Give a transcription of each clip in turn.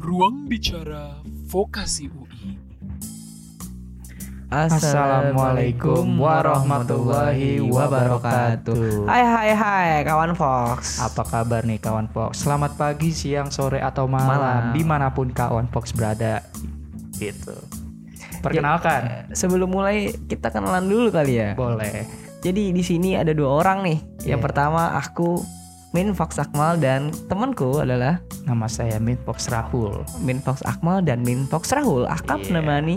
Ruang bicara vokasi UI. Assalamualaikum warahmatullahi wabarakatuh. Hai hai hai kawan Fox. Apa kabar nih kawan Fox? Selamat pagi, siang, sore atau malam, Malam. di mana pun kawan Fox berada. Gitu. Perkenalkan, Sebelum mulai kita kenalan dulu kali ya. boleh. Jadi di sini ada dua orang nih. Yang Iya. pertama aku Min Fox Akmal dan temanku adalah Nama saya Min Fox Rahul. Min Fox Akmal dan Min Fox Rahul akan Iya. menemani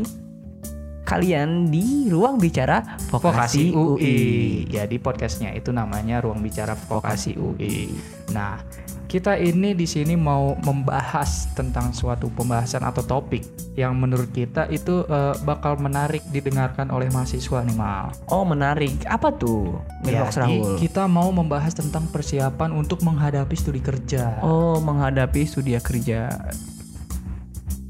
kalian di ruang bicara Vokasi vokasi, UI. Jadi podcastnya itu namanya Ruang Bicara Vokasi UI. Nah, kita ini di sini mau membahas tentang suatu pembahasan atau topik yang menurut kita itu eh, bakal menarik didengarkan oleh mahasiswa nih Mal. Oh menarik. Apa tuh Fox Jadi, Rahul? kita mau membahas tentang persiapan untuk menghadapi studi kerja. Oh menghadapi studi kerja.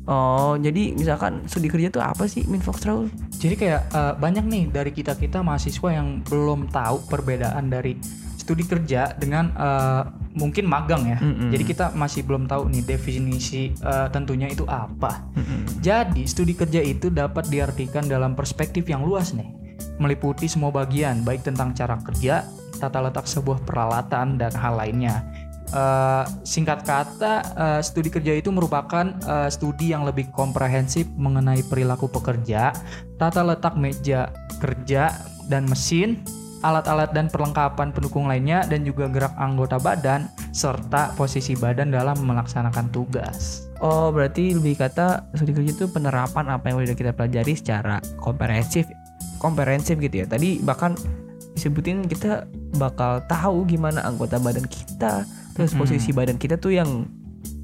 Oh jadi misalkan studi kerja tuh apa sih Min Fox Rahul? Jadi kayak eh, banyak nih dari kita-kita mahasiswa yang belum tahu perbedaan dari studi kerja dengan eh, mungkin magang ya. Mm-mm. Jadi kita masih belum tahu nih definisi eh, tentunya itu apa. Mm-mm. Jadi studi kerja itu dapat diartikan dalam perspektif yang luas nih, meliputi semua bagian baik tentang cara kerja, tata letak sebuah peralatan dan hal lainnya. Eh, singkat kata, eh, studi kerja itu merupakan eh, studi yang lebih komprehensif mengenai perilaku pekerja, tata letak meja kerja dan mesin, alat-alat dan perlengkapan pendukung lainnya, dan juga gerak anggota badan serta posisi badan dalam melaksanakan tugas. Oh berarti lebih kata studi kerja itu penerapan apa yang udah kita pelajari secara komprehensif, komprehensif gitu ya. Tadi bahkan disebutin kita bakal tahu gimana anggota badan kita, terus Mm-mm. posisi badan kita tuh yang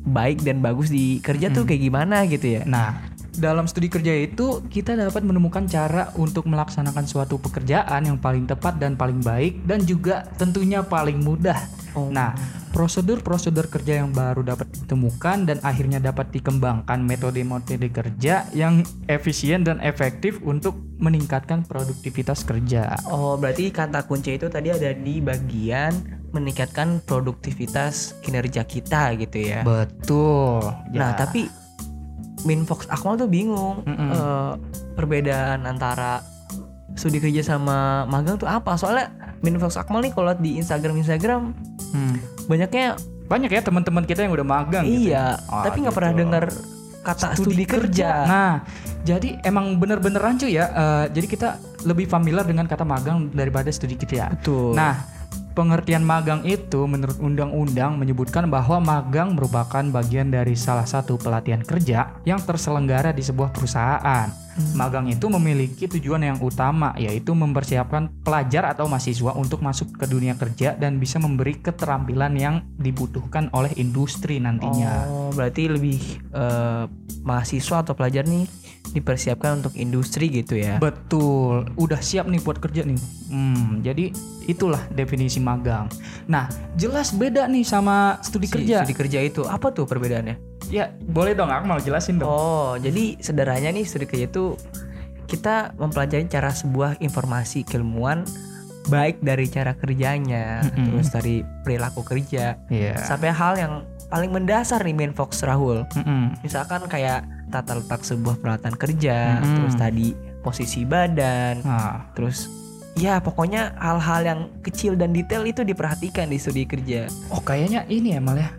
baik dan bagus di kerja tuh Mm-mm. kayak gimana gitu ya. Nah, dalam studi kerja itu kita dapat menemukan cara untuk melaksanakan suatu pekerjaan yang paling tepat dan paling baik dan juga tentunya paling mudah. Oh. Nah, prosedur-prosedur kerja yang baru dapat ditemukan dan akhirnya dapat dikembangkan metode-metode kerja yang efisien dan efektif untuk meningkatkan produktivitas kerja. Oh berarti kata kunci itu tadi ada di bagian meningkatkan produktivitas kinerja kita gitu ya. Betul. Nah Ya. tapi Min Fox Akmal tuh bingung Mm-mm. eh, perbedaan antara studi kerja sama magang tuh apa? Soalnya Min Fox Akmal nih kalau di Instagram Instagram Hmm. banyaknya banyak ya teman-teman kita yang udah magang gitu ya. iya, Ah, tapi nggak gitu. pernah dengar kata studi, kerja. Nah, jadi emang bener-bener rancu ya. eh, jadi kita lebih familiar dengan kata magang daripada studi kerja. Betul. Nah, pengertian magang itu menurut undang-undang menyebutkan bahwa magang merupakan bagian dari salah satu pelatihan kerja yang terselenggara di sebuah perusahaan. Hmm. Magang itu memiliki tujuan yang utama yaitu mempersiapkan pelajar atau mahasiswa untuk masuk ke dunia kerja dan bisa memberi keterampilan yang dibutuhkan oleh industri nantinya. Oh, berarti lebih eh, mahasiswa atau pelajar nih dipersiapkan untuk industri gitu ya. Betul, udah siap nih buat kerja nih. Hmm, jadi itulah definisi magang. Nah, jelas beda nih sama studi Si kerja. Studi kerja itu apa tuh perbedaannya? Ya, boleh dong, aku mau jelasin dong. Oh, jadi sederhananya nih studi kerja itu kita mempelajari cara sebuah informasi keilmuan baik dari cara kerjanya, Mm-mm. terus dari perilaku kerja, Iya. sampai hal yang paling mendasar nih Main Fox Rahul. Mm-mm. Misalkan kayak tata letak sebuah peralatan kerja, Mm-mm. terus tadi posisi badan, Nah, terus ya pokoknya hal-hal yang kecil dan detail itu diperhatikan di studi kerja. oh kayaknya ini ya Mal ya.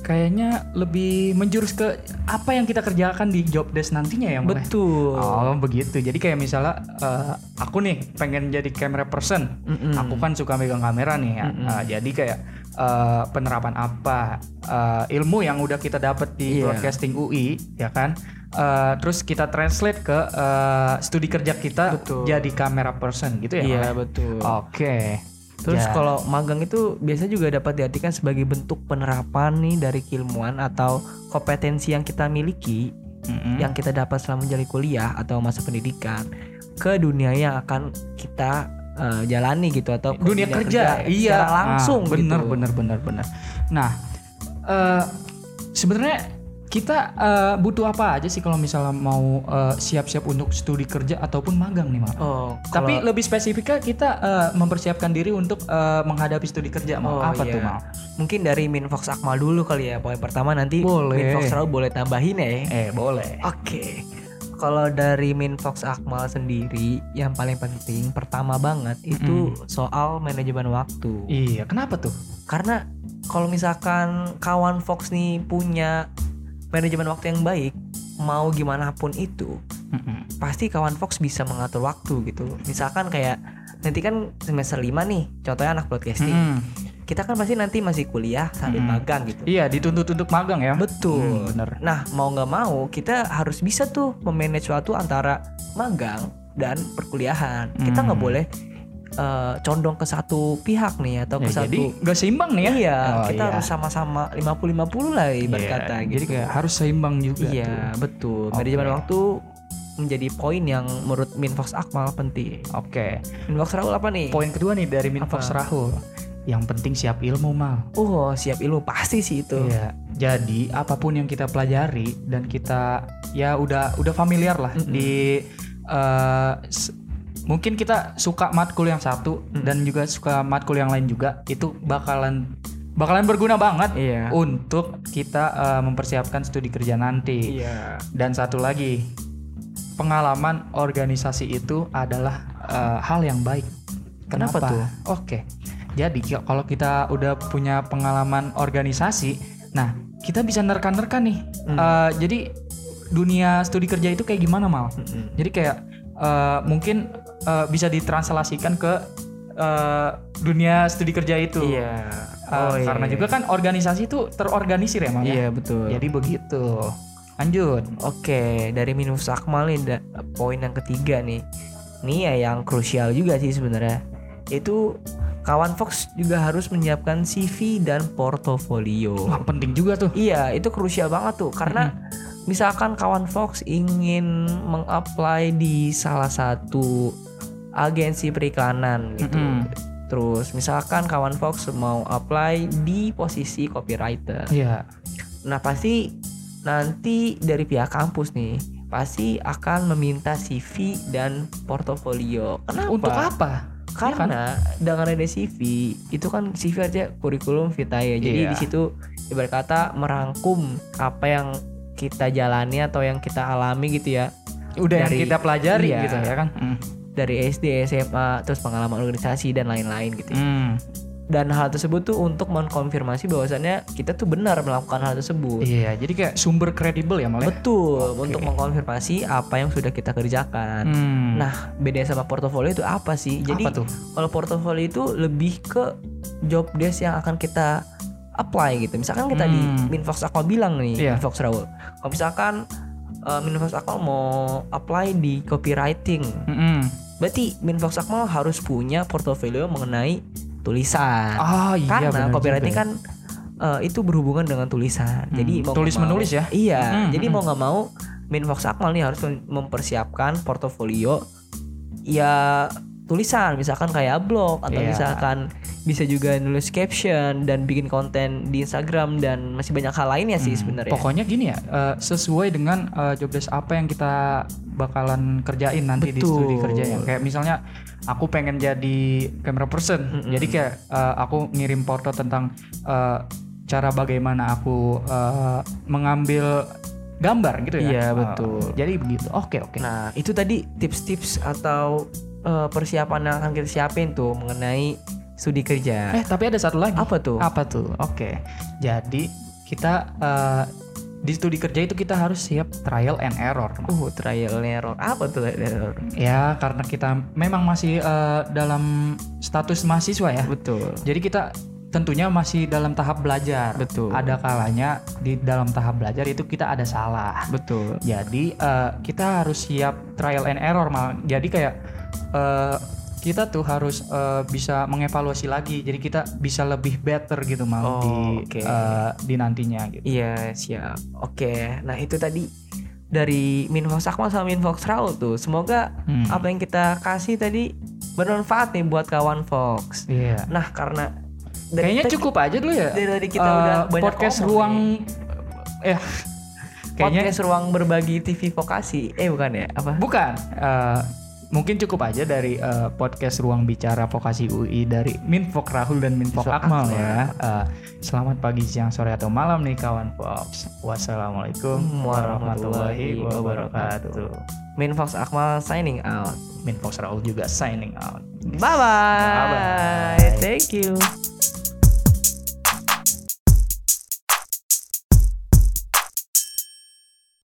Kayaknya lebih menjurus ke apa yang kita kerjakan di job desk nantinya ya ya? Betul. Oh begitu. Jadi kayak misalnya eh, aku nih pengen jadi camera person. Mm-mm. Aku kan suka megang kamera nih ya. Mm-mm. Eh, jadi kayak eh, penerapan apa eh, ilmu yang udah kita dapat di Iya. broadcasting UI ya kan. Eh, terus kita translate ke eh, studi kerja kita Betul. jadi kamera person gitu ya. Iya ya? betul. Oke. Terus Ya. kalau magang itu biasa juga dapat diartikan sebagai bentuk penerapan nih dari keilmuan atau kompetensi yang kita miliki Mm-mm. yang kita dapat selama menjalani kuliah atau masa pendidikan ke dunia yang akan kita eh, jalani gitu atau ke dunia kerja, iya secara langsung Ah, bener gitu. bener bener bener nah eh, sebenarnya kita eh, butuh apa aja sih kalau misalnya mau eh, siap-siap untuk studi kerja ataupun magang nih mal? Oh, Tapi lebih spesifiknya kita eh, mempersiapkan diri untuk eh, menghadapi studi kerja mal. Oh, apa iya. tuh mal? mungkin dari Minfox Akmal dulu kali ya. Poin pertama nanti Boleh. Minfox Raul boleh tambahin ya. Eh boleh. Oke. Kalau dari Minfox Akmal sendiri yang paling penting pertama banget itu soal manajemen waktu. Iya, kenapa tuh? Karena kalau misalkan kawan Fox nih punya manajemen waktu yang baik, mau gimana pun itu, Mm-mm. pasti kawan Fox bisa mengatur waktu gitu. Misalkan kayak nanti kan semester 5 nih, contohnya anak broadcasting. Mm-mm. Kita kan pasti nanti masih kuliah sambil Mm-mm. magang gitu. Iya, dituntut untuk magang ya. Betul. Hmm, bener. Nah, mau nggak mau kita harus bisa tuh memanage waktu antara magang dan perkuliahan. Kita Hmm. nggak boleh eh, condong ke satu pihak nih atau ke Ya, satu jadi nggak seimbang nih ya? Iya, Oh, kita iya. harus sama-sama 50-50 lah ibarat Iya, kata gitu. Jadi kayak harus seimbang juga Iya, tuh. betul. Oke. Manajemen waktu menjadi poin yang menurut Minfox Akmal penting. Oke. Minfox Raul apa nih? Poin kedua nih dari Minfox Apa? Rahul. Yang penting siap ilmu mal. Oh, siap ilmu pasti sih itu. Iya. Jadi apa pun yang kita pelajari dan kita ya udah udah familiar lah Mm-mm. di eh, s- mungkin kita suka matkul yang satu Mm. dan juga suka matkul yang lain juga itu bakalan bakalan berguna banget Iya. untuk kita eh, mempersiapkan studi kerja nanti. Iya. Dan satu lagi, pengalaman organisasi itu adalah eh, hal yang baik. Kenapa tuh? Oke. Jadi kalau kita udah punya pengalaman organisasi, nah kita bisa nerka-nerka nih. Hmm. Eh, jadi dunia studi kerja itu kayak gimana mal? Mm-mm. Jadi kayak eh, mungkin eh, bisa ditranslasikan ke eh, dunia studi kerja itu. Iya. Eh, karena juga kan organisasi itu terorganisir ya mal ya? Iya, betul. Jadi begitu. Lanjut. Oke, dari minus Akmal nih da- poin yang ketiga nih. Ini ya yang krusial juga sih sebenarnya. Itu kawan Fox juga harus menyiapkan CV dan portofolio. Wah penting juga tuh. Iya, itu krusial banget tuh karena misalkan kawan Fox ingin mengapply di salah satu agensi periklanan gitu. Mm-mm. Terus misalkan kawan Fox mau apply di posisi copywriter. Iya. Nah pasti nanti dari pihak kampus nih pasti akan meminta CV dan portofolio. Kenapa? Untuk apa? Karena dengan ada CV itu kan CV aja kurikulum vitae. Jadi Iya. di situ ibarat kata merangkum apa yang kita jalani atau yang kita alami gitu ya Udah Dari- yang kita pelajari iya. gitu ya kan. Hmm. Dari SD, SMA, terus pengalaman organisasi dan lain-lain gitu. ya. Hmm. Dan hal tersebut tuh untuk mengkonfirmasi bahwasannya kita tuh benar melakukan hal tersebut. Iya, jadi kayak sumber kredibel ya malah. Betul, untuk mengkonfirmasi apa yang sudah kita kerjakan. Hmm. Nah, bedanya sama portofolio itu apa sih? Jadi apa tuh? kalau portofolio itu lebih ke job desk yang akan kita apply gitu. Misalkan kita di Hmm. Minfox Aqua bilang nih, Iya. Minfox Raul. Kalau misalkan uh, Minfox Aqua mau apply di copywriting, Mm-mm. berarti Minfox Aqua harus punya portofolio mengenai tulisan. Ah iya Karena copywriting juga. kan uh, itu berhubungan dengan tulisan. Hmm, Jadi mau tulis mau- menulis ya? Iya. Hmm, jadi hmm. mau nggak mau Minfox Akmal nih harus mem- mempersiapkan portofolio ya tulisan misalkan kayak blog atau Iya. misalkan bisa juga nulis caption dan bikin konten di Instagram dan masih banyak hal lainnya sih Hmm, sebenarnya. Pokoknya gini ya, eh, sesuai dengan eh, job desk apa yang kita bakalan kerjain nanti di Betul. studi kerjanya. Kayak misalnya aku pengen jadi camera person, Mm-mm. jadi kayak eh, aku ngirim foto tentang eh, cara bagaimana aku eh, mengambil gambar gitu ya. Iya, Eh, betul. jadi begitu. Oke oke. Nah, itu tadi tips-tips atau eh, persiapan yang akan kita siapin tuh mengenai studi kerja. Eh tapi ada satu lagi. Apa tuh? Apa tuh? Oke. Jadi kita eh, di studi kerja itu kita harus siap trial and error. Uh, trial and error. Apa tuh trial and error? Ya karena kita memang masih eh, dalam status mahasiswa ya. Betul. Jadi kita tentunya masih dalam tahap belajar. Betul. Ada kalanya di dalam tahap belajar itu kita ada salah. Betul. Jadi eh, kita harus siap trial and error mal. Jadi kayak eh, kita tuh harus eh, bisa mengevaluasi lagi. Jadi kita bisa lebih better gitu mal Oh, di oke. eh, di nantinya gitu. Iya siap. Oke, nah itu tadi dari Minfox Akmal sama Minfox Raul tuh. Semoga Hmm. apa yang kita kasih tadi bermanfaat nih buat kawan Fox. Iya. Nah karena dari Kayaknya tadi- cukup aja dulu ya. dari tadi kita eh, udah banyak podcast ruang eh Kayaknya podcast ruang berbagi TV vokasi. Eh bukan ya? Apa? bukan. eh, mungkin cukup aja dari eh, podcast Ruang Bicara Vokasi UI dari Minfok Rahul dan Minfok Akmal Akmal. ya. Eh, selamat pagi, siang, sore atau malam nih kawan Fox. Wassalamualaikum warahmatullahi wabarakatuh. Minfox Akmal signing out. Minfok Rahul juga signing out. Bye bye. Bye-bye. Thank you.